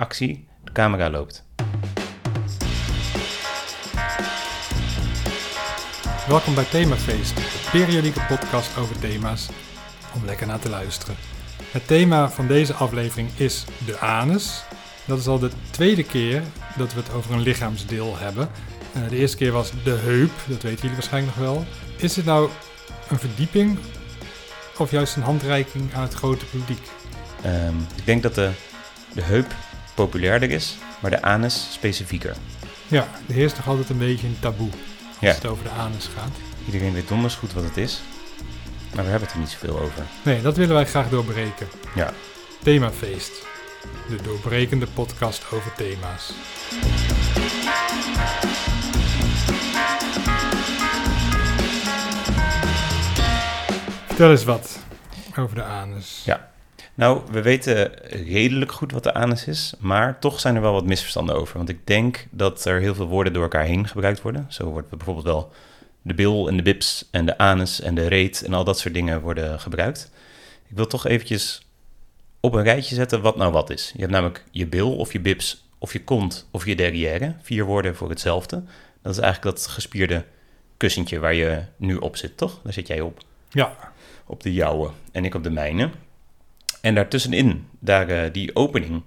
actie, de camera loopt. Welkom bij Themafeest, de periodieke podcast over thema's om lekker naar te luisteren. Het thema van deze aflevering is de anus. Dat is al de tweede keer dat we het over een lichaamsdeel hebben. Uh, de eerste keer was de heup, dat weten jullie waarschijnlijk nog wel. Is dit nou een verdieping of juist een handreiking aan het grote publiek? Ehm, ik denk dat de, de heup populairder is, maar de anus specifieker. Ja, er heerst toch altijd een beetje een taboe als Ja. het over de anus gaat. Iedereen weet donders goed wat het is, maar we hebben het er niet zoveel over. Nee, dat willen wij graag doorbreken. Ja, Themafeest, de doorbrekende podcast over thema's. Vertel eens wat over de anus. Ja. Nou, we weten redelijk goed wat de anus is, maar toch zijn er wel wat misverstanden over. Want ik denk dat er heel veel woorden door elkaar heen gebruikt worden. Zo wordt bijvoorbeeld wel de bil en de bips en de anus en de reet en al dat soort dingen worden gebruikt. Ik wil toch eventjes op een rijtje zetten wat nou wat is. Je hebt namelijk je bil of je bips of je kont of je derrière. Vier woorden voor hetzelfde. Dat is eigenlijk dat gespierde kussentje waar je nu op zit, toch? Daar zit jij op Ja, op de jouwe en ik op de mijne. En daartussenin, daar, eh, die opening,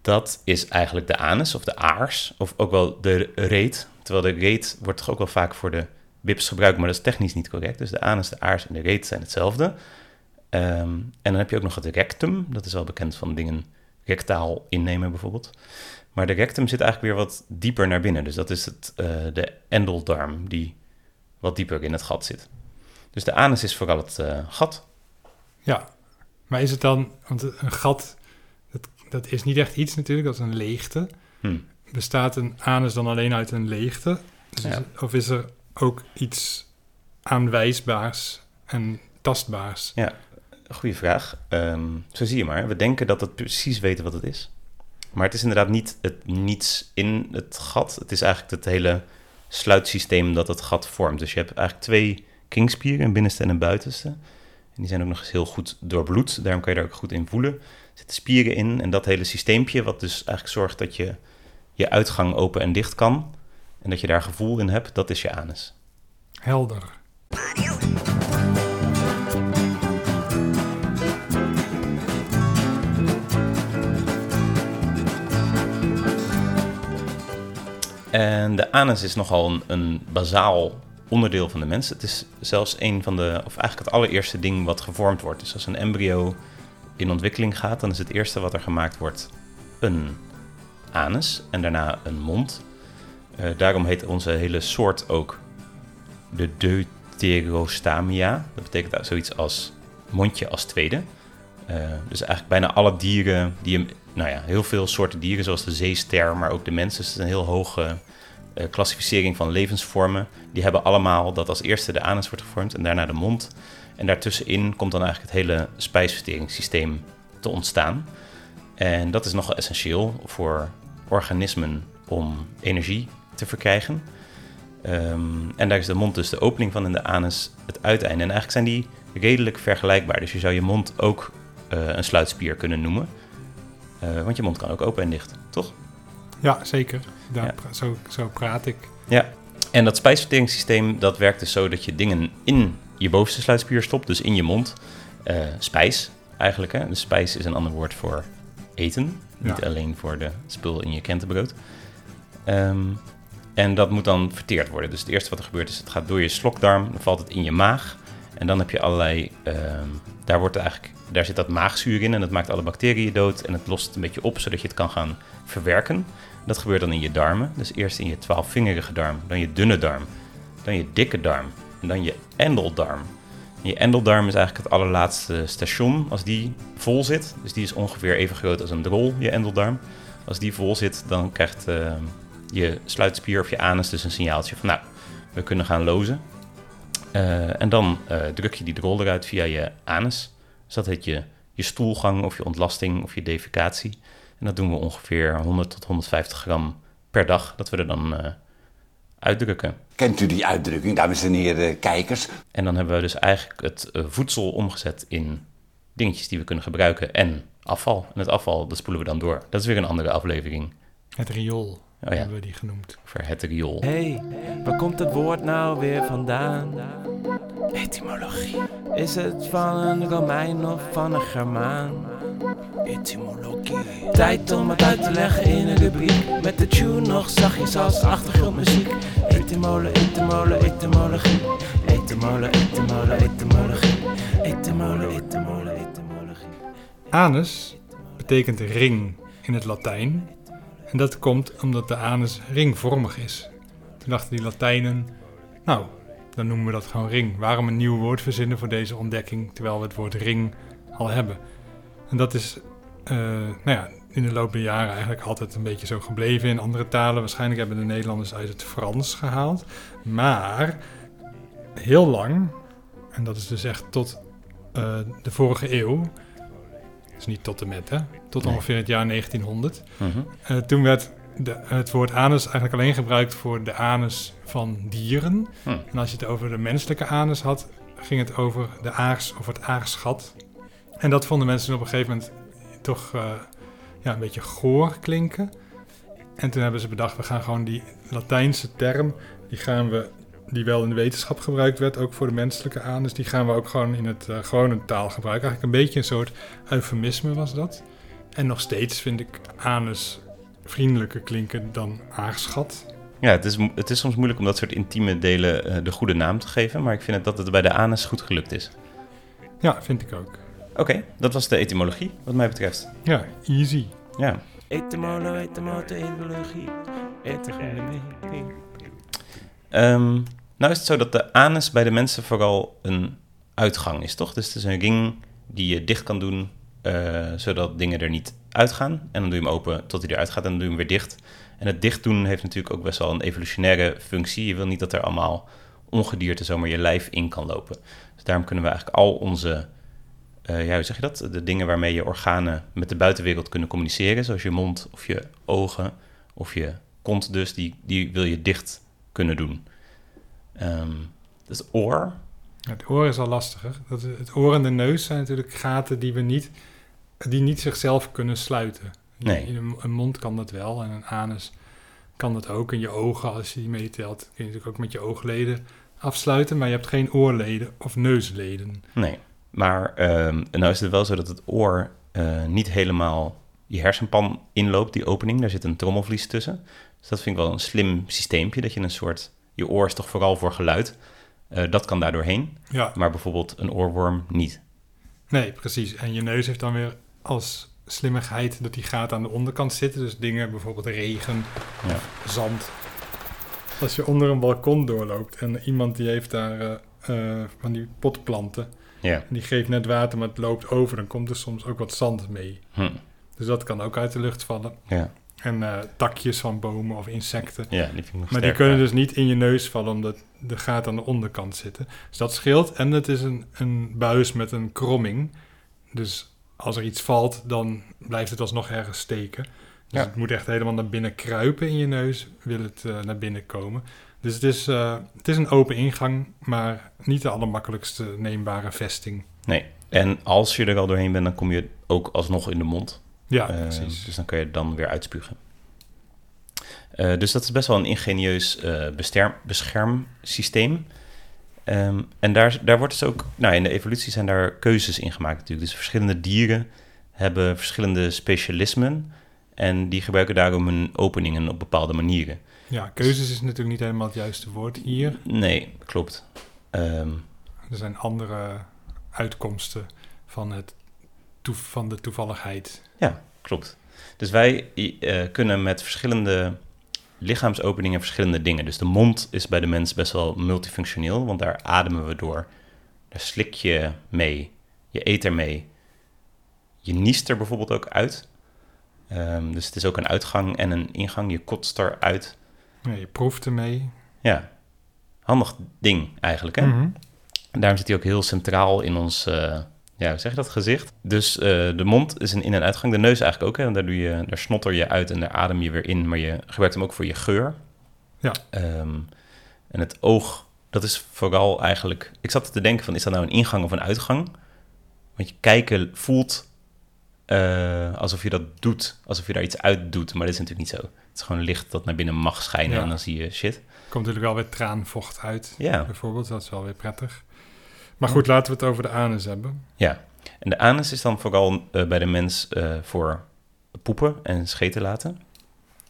dat is eigenlijk de anus of de aars, of ook wel de reet. Terwijl de reet wordt toch ook wel vaak voor de bips gebruikt, maar dat is technisch niet correct. Dus de anus, de aars en de reet zijn hetzelfde. Ehm, en dan heb je ook nog het rectum, dat is wel bekend van dingen rectaal innemen bijvoorbeeld. Maar de rectum zit eigenlijk weer wat dieper naar binnen. Dus dat is het, eh, de endeldarm die wat dieper in het gat zit. Dus de anus is vooral het eh, gat. ja. Maar is het dan, want een gat, dat, dat is niet echt iets natuurlijk, dat is een leegte. Hm. Bestaat een anus dan alleen uit een leegte? Dus is- Ja. Of is er ook iets aanwijsbaars en tastbaars? Goeie vraag. Ehm, zo zie je maar. We denken dat we precies weten wat het is. Maar het is inderdaad niet het niets in het gat. Het is eigenlijk het hele sluitsysteem dat het gat vormt. Dus je hebt eigenlijk twee kingspieren, een binnenste en een buitenste. En die zijn ook nog eens heel goed doorbloed. Daarom kan je daar ook goed in voelen. Er zitten spieren in en dat hele systeempje, wat dus eigenlijk zorgt dat je je uitgang open en dicht kan. En dat je daar gevoel in hebt, dat is je anus. Helder. En de anus is nogal een, een bazaal onderdeel van de mens. Het is zelfs een van de, of eigenlijk het allereerste ding wat gevormd wordt. Dus als een embryo in ontwikkeling gaat, dan is het eerste wat er gemaakt wordt een anus en daarna een mond. Eh, daarom heet onze hele soort ook de Deuterostamia. Dat betekent zoiets als mondje als tweede. Eh, dus eigenlijk bijna alle dieren die nou ja, heel veel soorten dieren, zoals de zeester, maar ook de mensen. Dus het is een heel hoge klassificering van levensvormen. Die hebben allemaal dat als eerste de anus wordt gevormd en daarna de mond. En daartussenin komt dan eigenlijk het hele spijsverteringssysteem te ontstaan. En dat is nogal essentieel voor organismen om energie te verkrijgen. Ehm, en daar is de mond dus de opening van en de anus het uiteinde. En eigenlijk zijn die redelijk vergelijkbaar. Dus je zou je mond ook eh, een sluitspier kunnen noemen. Eh, want je mond kan ook open en dicht, toch? Ja, zeker. Daar Ja. pra- zo, zo praat ik. Ja. En dat spijsverteringssysteem dat werkt dus zo dat je dingen in je bovenste sluitspier stopt, dus in je mond. Eh, spijs eigenlijk. Hè? Dus spijs is een ander woord voor eten. Niet alleen voor de spul in je kentenbrood. Ehm, en dat moet dan verteerd worden. Dus het eerste wat er gebeurt is, het gaat door je slokdarm, dan valt het in je maag. En dan heb je allerlei, ehm, daar, wordt eigenlijk, daar zit dat maagzuur in en dat maakt alle bacteriën dood. En het lost het een beetje op, zodat je het kan gaan verwerken. Dat gebeurt dan in je darmen. Dus eerst in je twaalfvingerige darm, dan je dunne darm, dan je dikke darm en dan je endeldarm. En je endeldarm is eigenlijk het allerlaatste station. Als die vol zit, dus die is ongeveer even groot als een drol, je endeldarm. Als die vol zit, dan krijgt eh, je sluitspier of je anus dus een signaaltje van nou, we kunnen gaan lozen. Eh, en dan eh, druk je die drol eruit via je anus. Dus dat heet je, je stoelgang of je ontlasting of je defecatie. En dat doen we ongeveer 100 tot 150 gram per dag, dat we er dan eh, uitdrukken. Kent u die uitdrukking, dames en heren kijkers? En dan hebben we dus eigenlijk het eh, voedsel omgezet in dingetjes die we kunnen gebruiken en afval. En het afval, dat spoelen we dan door. Dat is weer een andere aflevering Het riool Oh ja. hebben we die genoemd. over het riool. Hey, waar komt het woord nou weer vandaan? Etymologie. Is het van een Romein of van een Germaan? Etymologie. Tijd om het uit te leggen in een rubriek Met de tune nog zachtjes als achtergrondmuziek Etymole, etymole, etymologie Etymole, etymole, etymologie Etymole, etymole, etymologie Anus betekent ring in het Latijn. En dat komt omdat de anus ringvormig is. Toen dachten die Latijnen, nou, dan noemen we dat gewoon ring. Waarom een nieuw woord verzinnen voor deze ontdekking, terwijl we het woord ring al hebben? En dat is, eh, nou ja, in de loop der jaren eigenlijk altijd een beetje zo gebleven in andere talen. Waarschijnlijk hebben de Nederlanders uit het Frans gehaald. Maar heel lang, en dat is dus echt tot eh, de vorige eeuw, dus niet tot en met, hè? Tot Nee. ongeveer het jaar 1900. Mhm. Eh, toen werd de, het woord anus eigenlijk alleen gebruikt voor de anus van dieren. Hm. En als je het over de menselijke anus had, ging het over de aars of het aarsgat. En dat vonden mensen op een gegeven moment toch eh, ja, een beetje goor klinken. En toen hebben ze bedacht, we gaan gewoon die Latijnse term, die gaan we, die wel in de wetenschap gebruikt werd, ook voor de menselijke anus, die gaan we ook gewoon in het eh, gewone taal gebruiken. Eigenlijk een beetje een soort eufemisme was dat. En nog steeds vind ik anus vriendelijker klinken dan aarsgat. Ja, het is, het is soms moeilijk om dat soort intieme delen eh, de goede naam te geven, maar ik vind het dat het bij de anus goed gelukt is. Ja, vind ik ook. Oké, dat was de etymologie, wat mij betreft. Ja, easy. Ja, Etymolo, etymolo, etymologie Etymologie Ehm, nou is het zo dat de anus bij de mensen vooral een uitgang is, toch? Dus het is een ring die je dicht kan doen, eh, zodat dingen er niet uitgaan. En dan doe je hem open tot hij eruit gaat en dan doe je hem weer dicht. En het dicht doen heeft natuurlijk ook best wel een evolutionaire functie. Je wil niet dat er allemaal ongedierte zomaar je lijf in kan lopen. Dus daarom kunnen we eigenlijk al onze, eh, ja, hoe zeg je dat? De dingen waarmee je organen met de buitenwereld kunnen communiceren, zoals je mond of je ogen of je kont dus, die, die wil je dicht kunnen doen. Ehm het oor, Het oor is al lastiger. Dat, het oor en de neus zijn natuurlijk gaten die we niet, die niet zichzelf kunnen sluiten. Nee. In een mond kan dat wel en een anus kan dat ook. En je ogen, als je die meetelt, kun je natuurlijk ook met je oogleden afsluiten. Maar je hebt geen oorleden of neusleden. nee. Maar ehm nou is het wel zo dat het oor eh, niet helemaal je hersenpan inloopt, die opening. Daar zit een trommelvlies tussen. Dus dat vind ik wel een slim systeempje, dat je een soort... Je oor is toch vooral voor geluid. Eh, dat kan daar doorheen, Ja, maar bijvoorbeeld een oorworm niet. nee, precies. En je neus heeft dan weer als slimmigheid dat die gaten aan de onderkant zitten. Dus dingen, bijvoorbeeld regen, Ja. zand. Als je onder een balkon doorloopt en iemand die heeft daar eh, van die potplanten... En die geeft net water, maar het loopt over. Dan komt er soms ook wat zand mee. Hm. Dus dat kan ook uit de lucht vallen. Ja. En eh, takjes van bomen of insecten. ja, die vind ik nog Maar die kunnen dus niet in je neus vallen, omdat de gaten aan de onderkant zitten. Dus dat scheelt. En het is een, een buis met een kromming. Dus als er iets valt, dan blijft het alsnog ergens steken. Dus Ja. het moet echt helemaal naar binnen kruipen in je neus, wil het eh, naar binnen komen. Dus het is, eh, het is een open ingang, maar niet de allermakkelijkste neembare vesting. Nee. En als je er al doorheen bent, dan kom je ook alsnog in de mond. Ja, Eh, precies. Dus dan kun je het dan weer uitspugen. Eh, dus dat is best wel een ingenieus eh, bescherm, beschermsysteem. Ehm, en daar, daar wordt dus ook, nou in de evolutie zijn daar keuzes in gemaakt natuurlijk. Dus verschillende dieren hebben verschillende specialismen. En die gebruiken daarom hun openingen op bepaalde manieren. Ja, keuzes is natuurlijk niet helemaal het juiste woord hier. Nee, klopt. Ehm, Er zijn andere uitkomsten van, het van de toevalligheid. Ja, klopt. Dus wij eh, kunnen met verschillende lichaamsopeningen verschillende dingen. Dus de mond is bij de mens best wel multifunctioneel, want daar ademen we door. Daar slik je mee, je eet er mee. Je niest er bijvoorbeeld ook uit. Ehm, dus het is ook een uitgang en een ingang. Je kotst eruit. Ja, je proeft ermee. Ja, handig ding eigenlijk, hè? Mhm. En daarom zit hij ook heel centraal in ons, eh, ja, hoe zeg je dat, gezicht. Dus eh, de mond is een in- en uitgang. De neus eigenlijk ook, hè. want Daar, doe je, daar snotter je uit en daar adem je weer in. Maar je gebruikt hem ook voor je geur. Ja. Ehm, en het oog, dat is vooral eigenlijk... Ik zat te denken van, is dat nou een ingang of een uitgang? Want je kijken voelt eh, alsof je dat doet, alsof je daar iets uit doet. Maar dat is natuurlijk niet zo. Het is gewoon licht dat naar binnen mag schijnen Ja. en dan zie je shit. Komt natuurlijk wel weer traanvocht uit, Ja, bijvoorbeeld. Dat is wel weer prettig. Maar goed, laten we het over de anus hebben. ja. En de anus is dan vooral eh, bij de mens eh, voor poepen en scheten laten.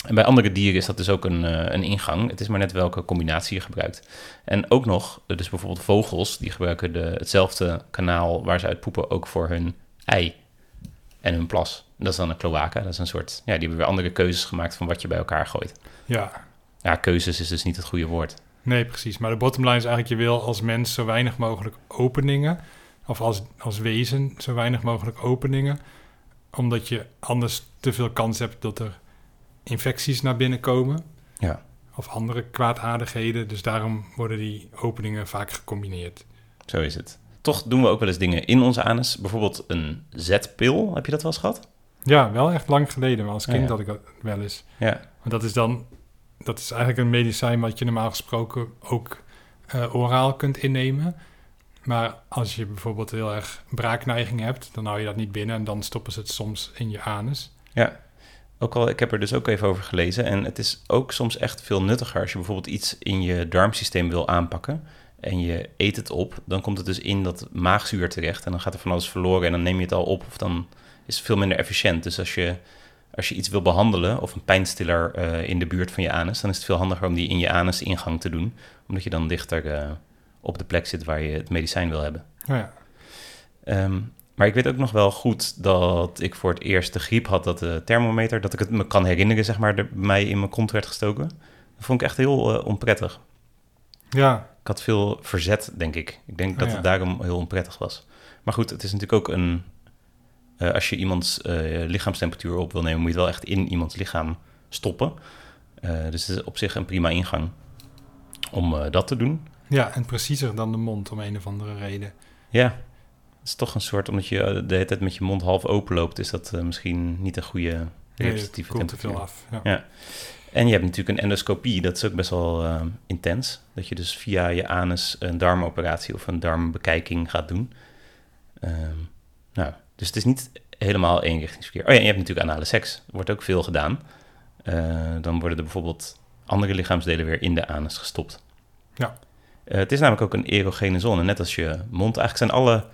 En bij andere dieren is dat dus ook een, eh, een ingang. Het is maar net welke combinatie je gebruikt. En ook nog, dus bijvoorbeeld vogels, die gebruiken de, hetzelfde kanaal waar ze uit poepen ook voor hun ei en hun plas. Dat is dan een cloaca. Dat is een soort, ja, die hebben weer andere keuzes gemaakt van wat je bij elkaar gooit. Ja, Ja, keuzes is dus niet het goede woord. nee, precies. Maar de bottom line is eigenlijk, je wil als mens zo weinig mogelijk openingen. Of als, als wezen zo weinig mogelijk openingen. Omdat je anders te veel kans hebt dat er infecties naar binnen komen. Ja. Of andere kwaadaardigheden. Dus daarom worden die openingen vaak gecombineerd. Zo is het. Toch doen we ook wel eens dingen in onze anus. Bijvoorbeeld een zetpil. Heb je dat wel eens gehad? Ja, wel echt lang geleden. Maar als kind ja. had ik dat wel eens. Ja. Want dat is dan... Dat is eigenlijk een medicijn wat je normaal gesproken ook eh, oraal kunt innemen. Maar als je bijvoorbeeld heel erg braakneiging hebt, dan hou je dat niet binnen en dan stoppen ze het soms in je anus. Ja. Ook al, ik heb er dus ook even over gelezen. En het is ook soms echt veel nuttiger als je bijvoorbeeld iets in je darmsysteem wil aanpakken. En je eet het op, dan komt het dus in dat maagzuur terecht. En dan gaat er van alles verloren en dan neem je het al op. Of dan is het veel minder efficiënt. Dus als je, als je iets wil behandelen of een pijnstiller eh, in de buurt van je anus, dan is het veel handiger om die in je anus ingang te doen. Omdat je dan dichter eh, op de plek zit waar je het medicijn wil hebben. Nou ja, Ehm, maar ik weet ook nog wel goed dat ik voor het eerst de griep had, dat de thermometer, dat ik het me kan herinneren, zeg maar, er bij mij in mijn kont werd gestoken. Dat vond ik echt heel eh, onprettig. ja, Ik had veel verzet, denk ik. Ik denk Oh, dat ja. het daarom heel onprettig was. Maar goed, het is natuurlijk ook een... eh, als je iemands eh, lichaamstemperatuur op wil nemen, moet je het wel echt in iemands lichaam stoppen. Eh, dus het is op zich een prima ingang om dat te doen. ja, en preciezer dan de mond om een of andere reden. Ja, het is toch een soort, omdat je de hele tijd met je mond half open loopt, is dat misschien niet een goede Nee, representatieve te temperatuur. veel af. Ja. Ja. En je hebt natuurlijk een endoscopie, dat is ook best wel eh, intens. Dat je dus via je anus een darmoperatie of een darmbekijking gaat doen. Ehm, nou, dus het is niet helemaal eenrichtingsverkeer. Oh ja, en je hebt natuurlijk anale seks. Wordt ook veel gedaan. Eh, dan worden er bijvoorbeeld andere lichaamsdelen weer in de anus gestopt. Ja. Eh, het is namelijk ook een erogene zone, net als je mond. Eigenlijk zijn alle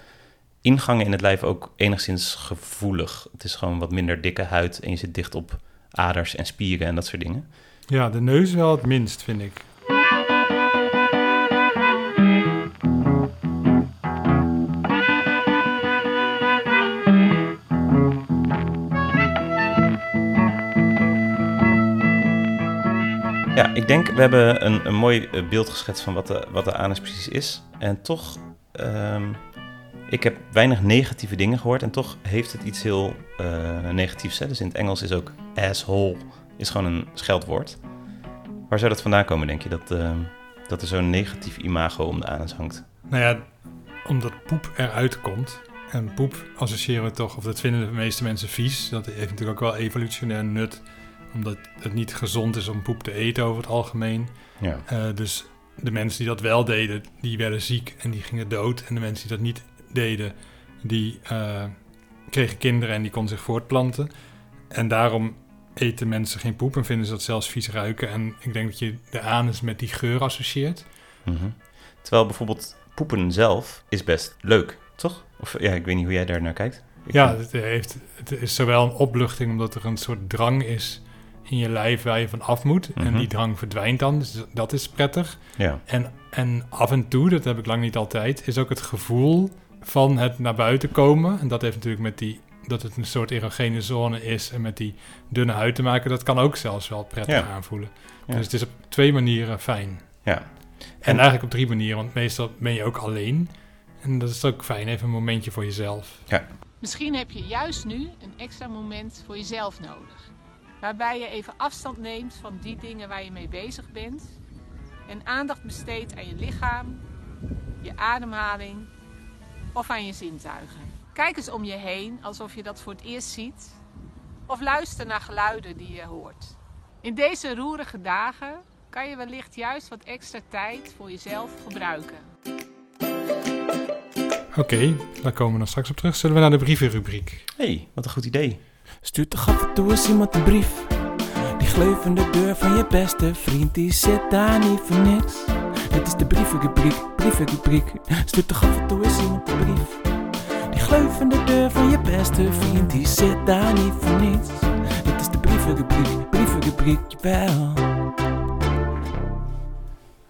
ingangen in het lijf ook enigszins gevoelig. Het is gewoon wat minder dikke huid en je zit dicht op aders en spieren en dat soort dingen. ja, de neus wel het minst, vind ik. Ja, ik denk, we hebben een, een mooi eh, beeld geschetst van wat de, wat de anus precies is. En toch, ehm, ik heb weinig negatieve dingen gehoord en toch heeft het iets heel eh, negatiefs. Hè? Dus in het Engels is ook asshole is gewoon een scheldwoord. Waar zou dat vandaan komen, denk je? Dat, ehm, dat er zo'n negatief imago om de anus hangt. Nou ja, omdat poep eruit komt. En poep associëren we toch, of dat vinden de meeste mensen vies. Dat heeft natuurlijk ook wel evolutionair nut. Omdat het niet gezond is om poep te eten over het algemeen. Ja, Eh, dus de mensen die dat wel deden, die werden ziek en die gingen dood. En de mensen die dat niet deden, die eh, kregen kinderen en die konden zich voortplanten. En daarom eten mensen geen poep en vinden ze dat zelfs vies ruiken. En ik denk dat je de anus met die geur associeert. Mhm. Terwijl bijvoorbeeld poepen zelf is best leuk, toch? Of ja, ik weet niet hoe jij daar naar kijkt. Ik Ja, het, heeft, het is zowel een opluchting omdat er een soort drang is in je lijf waar je van af moet. En Mhm. die drang verdwijnt dan, dus dat is prettig. ja. En, en af en toe, dat heb ik lang niet altijd, is ook het gevoel van het naar buiten komen. En dat heeft natuurlijk met die, dat het een soort erogene zone is en met die dunne huid te maken. Dat kan ook zelfs wel prettig Ja. aanvoelen. Ja. Dus het is op twee manieren fijn. ja. En, En- eigenlijk op drie manieren, want meestal ben je ook alleen. En dat is ook fijn, even een momentje voor jezelf. Misschien heb je juist nu een extra moment voor jezelf nodig. Waarbij je even afstand neemt van die dingen waar je mee bezig bent. En aandacht besteedt aan je lichaam, je ademhaling of aan je zintuigen. Kijk eens om je heen alsof je dat voor het eerst ziet. Of luister naar geluiden die je hoort. In deze roerige dagen kan je wellicht juist wat extra tijd voor jezelf gebruiken. Oké, daar komen we dan straks op terug. Zullen we naar de brievenrubriek? hey, wat een goed idee. Stuurt toch af en toe eens iemand een brief. Die gleuvende deur van je beste vriend, die zit daar niet voor niks. Dit is de brievenrubriek, brievenrubriek. Stuurt toch af en toe eens iemand een brief. Die gleuvende deur van je beste vriend, die zit daar niet voor niets. Dit is de brievenrubriek, brievenrubriek, jawel.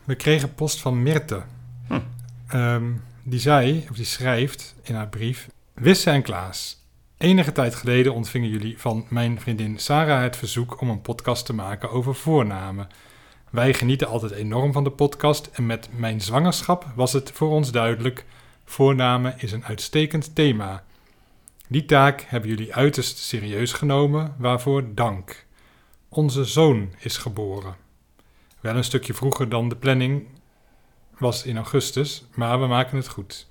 We kregen post van Mirte. Hm. Ehm, die zei, of die schrijft in haar brief... Wisse en Klaas, enige tijd geleden ontvingen jullie van mijn vriendin Sarah het verzoek om een podcast te maken over voornamen. Wij genieten altijd enorm van de podcast en met mijn zwangerschap was het voor ons duidelijk... voornamen is een uitstekend thema. Die taak hebben jullie uiterst serieus genomen, waarvoor dank. Onze zoon is geboren. Wel een stukje vroeger dan de planning was in augustus, maar we maken het goed.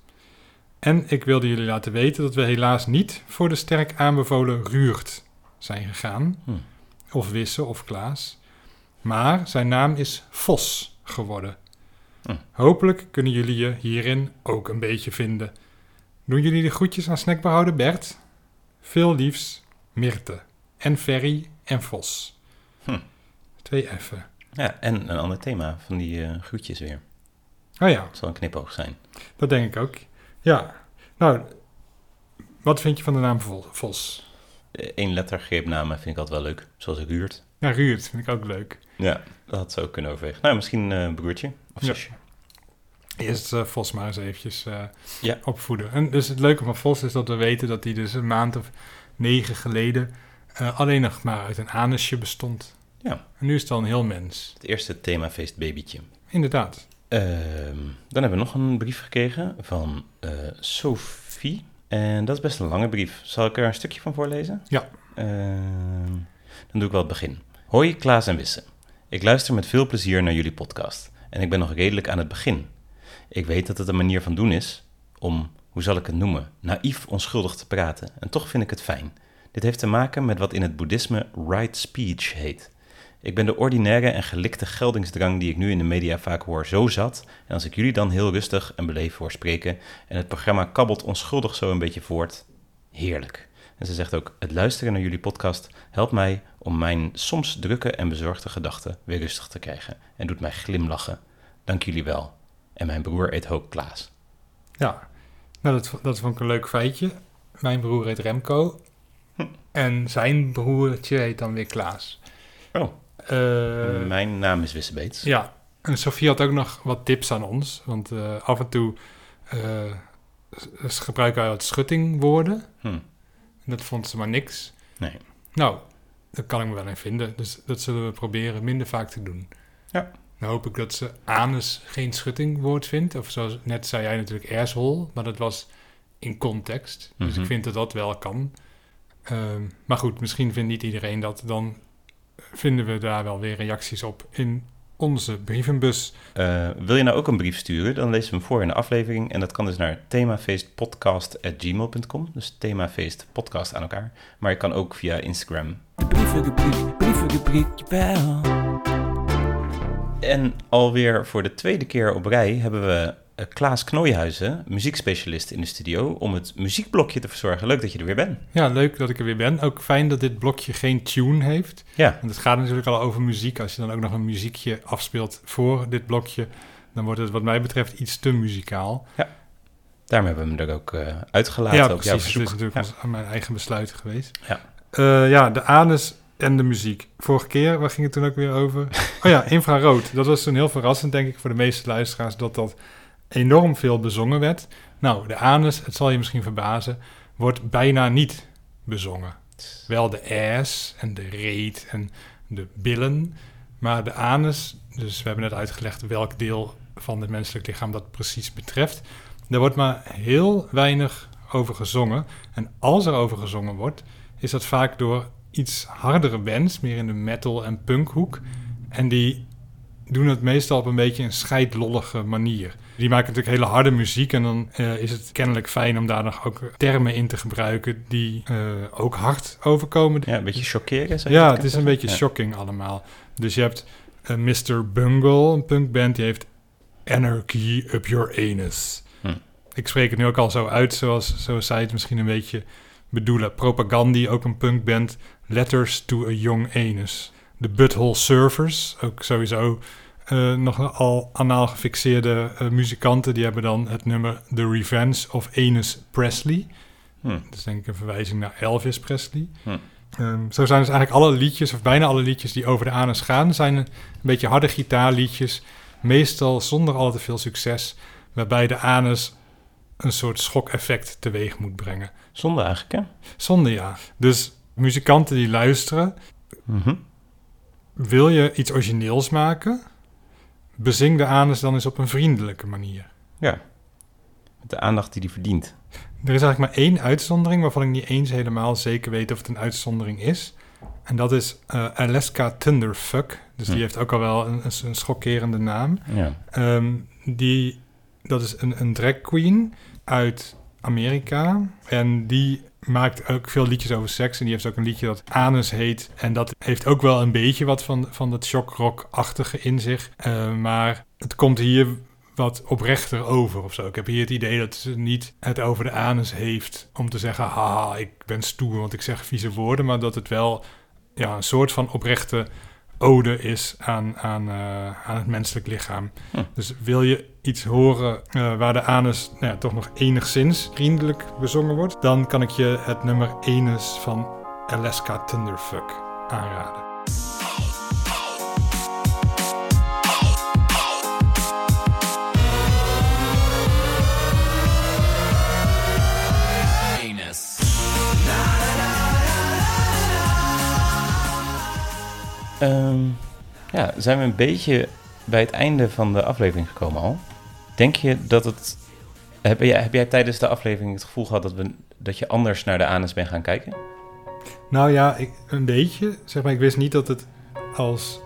En ik wilde jullie laten weten dat we helaas niet voor de sterk aanbevolen Ruurt zijn gegaan, Hm. of Wisse of Klaas, maar zijn naam is Vos geworden. Hm. Hopelijk kunnen jullie je hierin ook een beetje vinden. Doen jullie de groetjes aan snackbehouder Bert? Veel liefs, Mirte. En Ferry en Vos. Hm. Twee F'en. Ja, en een ander thema van die eh, groetjes weer. Oh ja, Het zal een knipoog zijn. dat denk ik ook. Ja, nou, wat vind je van de naam Vo- Vos? Eén lettergreepnamen vind ik altijd wel leuk, zoals Ruurt. Ja, Ruurt vind ik ook leuk. Ja, dat had ze ook kunnen overwegen. Nou, misschien eh, een broertje of zusje. Eerst eh, Vos maar eens eventjes eh, Ja. opvoeden. En dus het leuke van Vos is dat we weten dat hij dus een maand of negen geleden alleen nog maar uit een anusje bestond. Ja. En nu is het al een heel mens. Het eerste themafeest babytje. Inderdaad. Ehm, dan hebben we nog een brief gekregen van Sophie. En dat is best een lange brief. Zal ik er een stukje van voorlezen? Ja. Ehm, dan doe ik wel het begin. Hoi Klaas en Wisse. Ik luister met veel plezier naar jullie podcast. En ik ben nog redelijk aan het begin. Ik weet dat het een manier van doen is om, hoe zal ik het noemen, naïef onschuldig te praten. En toch vind ik het fijn. Dit heeft te maken met wat in het boeddhisme right speech heet. Ik ben de ordinaire en gelikte geldingsdrang die ik nu in de media vaak hoor zo zat. En als ik jullie dan heel rustig en beleefd hoor spreken en het programma kabbelt onschuldig zo een beetje voort, heerlijk. En ze zegt ook, het luisteren naar jullie podcast helpt mij om mijn soms drukke en bezorgde gedachten weer rustig te krijgen. En doet mij glimlachen. Dank jullie wel. En mijn broer eet ook Klaas. Ja, nou, dat, dat vond ik een leuk feitje. Mijn broer heet Remco. Hm. En zijn broertje heet dan weer Klaas. Oh, Eh, mijn naam is Wisse Beets. Ja, en Sofie had ook nog wat tips aan ons. Want eh, af en toe eh, gebruiken wij wat schuttingwoorden. Hm, En dat vond ze maar niks. nee. Nou, daar kan ik me wel in vinden. Dus dat zullen we proberen minder vaak te doen. Ja. Dan hoop ik dat ze anus geen schuttingwoord vindt. Of zoals net zei jij natuurlijk asshole. Maar dat was in context. Dus Mhm. ik vind dat dat wel kan. Ehm, maar goed, misschien vindt niet iedereen dat. Dan vinden we daar wel weer reacties op in onze brievenbus. Eh, wil je nou ook een brief sturen, dan lezen we hem voor in de aflevering. En dat kan dus naar themafeestpodcast.gmail.com. Dus themafeestpodcast aan elkaar. Maar je kan ook via Instagram. De brievenrubriek, brievenrubriek, jawel. En alweer voor de tweede keer op rij hebben we Klaas Knooihuizen, muziekspecialist in de studio, om het muziekblokje te verzorgen. Leuk dat je er weer bent. Ja, leuk dat ik er weer ben. Ook fijn dat dit blokje geen tune heeft. Ja, Want het gaat natuurlijk al over muziek. Als je dan ook nog een muziekje afspeelt voor dit blokje, dan wordt het wat mij betreft iets te muzikaal. daarom hebben we hem er ook eh, uitgelaten ja, jouw precies. Het is natuurlijk Ja. aan mijn eigen besluit geweest. Ja. Eh, ja, de anus en de muziek. Vorige keer, waar ging het toen ook weer over? Oh ja, infrarood. Dat was toen heel verrassend, denk ik, voor de meeste luisteraars, dat dat enorm veel bezongen werd. Nou, de anus, het zal je misschien verbazen, wordt bijna niet bezongen. Wel de ass en de reet en de billen, maar de anus, dus we hebben net uitgelegd welk deel van het menselijk lichaam dat precies betreft. Daar wordt maar heel weinig over gezongen. En als er over gezongen wordt, is dat vaak door iets hardere bands, meer in de metal- en punkhoek. En die doen het meestal op een beetje een scheidlollige manier. Die maken natuurlijk hele harde muziek en dan eh, is het kennelijk fijn om daar nog ook termen in te gebruiken die eh, ook hard overkomen. Ja, een beetje je Ja, het is een beetje shocking allemaal. Dus je hebt eh, Mr. Bungle, een punkband, die heeft Anarchy Up Your Anus. Hm. ik spreek het nu ook al zo uit, zoals, zoals zij het misschien een beetje bedoelen. Propagandi, ook een punkband. Letters to a Young Anus. De Butthole Surfers, ook sowieso uh, nogal anaal gefixeerde uh, muzikanten. Die hebben dan het nummer The Revenge of Anus Presley. Hm. Dat is denk ik een verwijzing naar Elvis Presley. Hm. Um, zo zijn dus eigenlijk alle liedjes, of bijna alle liedjes die over de anus gaan, zijn een beetje harde gitaarliedjes. Meestal zonder al te veel succes, waarbij de anus een soort schokeffect teweeg moet brengen. Zonde eigenlijk, hè? Zonde, ja. Dus muzikanten die luisteren, mhm. wil je iets origineels maken, bezing de anus dan eens op een vriendelijke manier. Ja, met de aandacht die die verdient. Er is eigenlijk maar één uitzondering waarvan ik niet eens helemaal zeker weet of het een uitzondering is. En dat is uh, Alaska Thunderfuck. Dus die hm. heeft ook al wel een, een schokkerende naam. Ja. Ehm, die, dat is een, een drag queen uit Amerika. En die maakt ook veel liedjes over seks. En die heeft ook een liedje dat Anus heet. En dat heeft ook wel een beetje wat van, van dat shockrock-achtige in zich. Uh, maar het komt hier wat oprechter over of zo. Ik heb hier het idee dat ze niet het over de anus heeft om te zeggen, haha, ik ben stoer, want ik zeg vieze woorden, maar dat het wel ja, een soort van oprechte ode is aan, aan, uh, aan het menselijk lichaam. Hm. Dus wil je iets horen uh, waar de anus nou ja, toch nog enigszins vriendelijk bezongen wordt, dan kan ik je het nummer Enes van Alaska Thunderfuck aanraden. Um, ja, zijn we een beetje bij het einde van de aflevering gekomen al. Denk je dat het... Heb jij, heb jij tijdens de aflevering het gevoel gehad dat, we, dat je anders naar de anus bent gaan kijken? Nou ja, ik, een beetje. Zeg maar, ik wist niet dat het als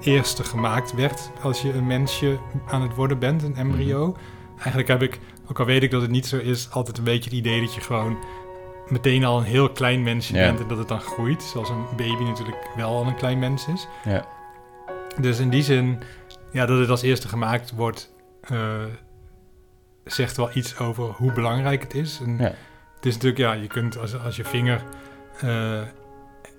eerste gemaakt werd als je een mensje aan het worden bent, een embryo. Mhm. Eigenlijk heb ik, ook al weet ik dat het niet zo is, altijd een beetje het idee dat je gewoon meteen al een heel klein mensje bent en dat het dan groeit. Zoals een baby natuurlijk wel al een klein mens is. Ja. Dus in die zin, ja, dat het als eerste gemaakt wordt, uh, zegt wel iets over hoe belangrijk het is. En ja. Het is natuurlijk, ja, je kunt als, als je vinger uh,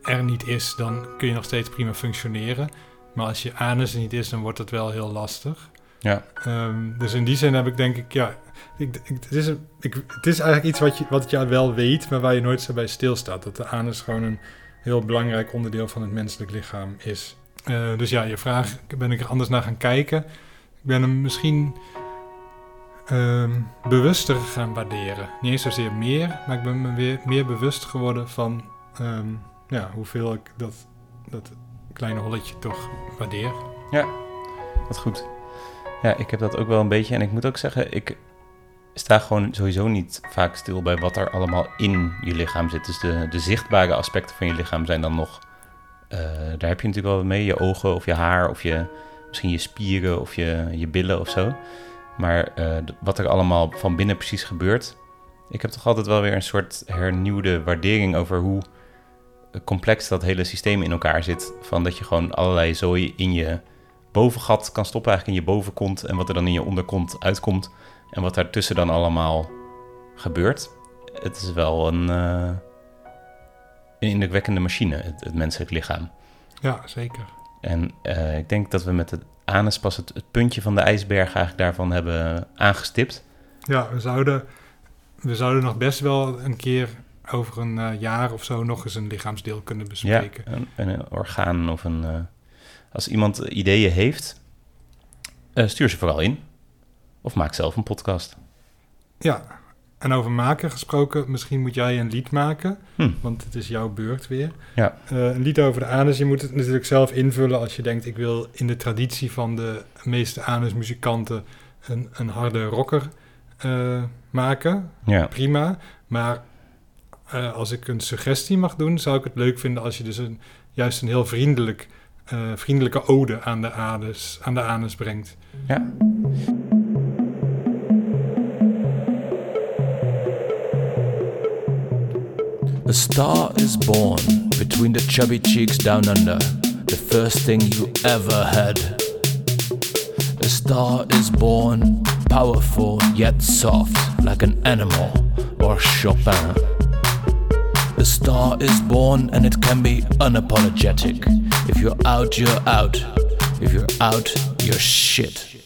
er niet is, dan kun je nog steeds prima functioneren. Maar als je anus er niet is, dan wordt het wel heel lastig. Ja. Um, dus in die zin heb ik denk ik, ja, ik, het, is ik, het is eigenlijk iets wat je, wat je wel weet, maar waar je nooit zo bij stilstaat. Dat de anus gewoon een heel belangrijk onderdeel van het menselijk lichaam is. Uh, dus ja, je vraag, ben ik er anders naar gaan kijken? Ik ben hem misschien um, bewuster gaan waarderen. Niet eens zozeer meer, maar ik ben me meer bewust geworden van um, ja, hoeveel ik dat, dat kleine holletje toch waardeer. Ja, dat goed. Ja, ik heb dat ook wel een beetje. En ik moet ook zeggen, ik sta gewoon sowieso niet vaak stil bij wat er allemaal in je lichaam zit. Dus de, de zichtbare aspecten van je lichaam zijn dan nog. Uh, daar heb je natuurlijk wel mee. Je ogen of je haar of je, misschien je spieren of je, je billen of zo. Maar uh, wat er allemaal van binnen precies gebeurt. Ik heb toch altijd wel weer een soort hernieuwde waardering over hoe complex dat hele systeem in elkaar zit. Van dat je gewoon allerlei zooi in je bovengat kan stoppen, eigenlijk in je bovenkont. En wat er dan in je onderkont uitkomt. En wat daartussen dan allemaal gebeurt. Het is wel een, uh, een indrukwekkende machine, het, het, menselijk lichaam. Ja, zeker. En uh, ik denk dat we met het anus pas het, het, puntje van de ijsberg eigenlijk daarvan hebben aangestipt. Ja, we zouden, we zouden nog best wel een keer over een uh, jaar of zo nog eens een lichaamsdeel kunnen bespreken. Ja, een, een orgaan of een... als iemand ideeën heeft, stuur ze vooral in. Of maak zelf een podcast. Ja, en over maken gesproken, misschien moet jij een lied maken, hm. want het is jouw beurt weer. Ja. Uh, een lied over de anus, je moet het natuurlijk zelf invullen als je denkt, ik wil in de traditie van de meeste anusmuzikanten een, een harde rocker uh, maken. Ja. Prima, maar uh, als ik een suggestie mag doen, zou ik het leuk vinden als je dus een, juist een heel vriendelijk, vriendelijke ode aan de, anus, aan de anus brengt. Ja. A star is born between the chubby cheeks down under, the first thing you ever had. A star is born, powerful yet soft, like an animal or Chopin. A star is born and it can be unapologetic. If you're out, you're out. If you're out, you're shit.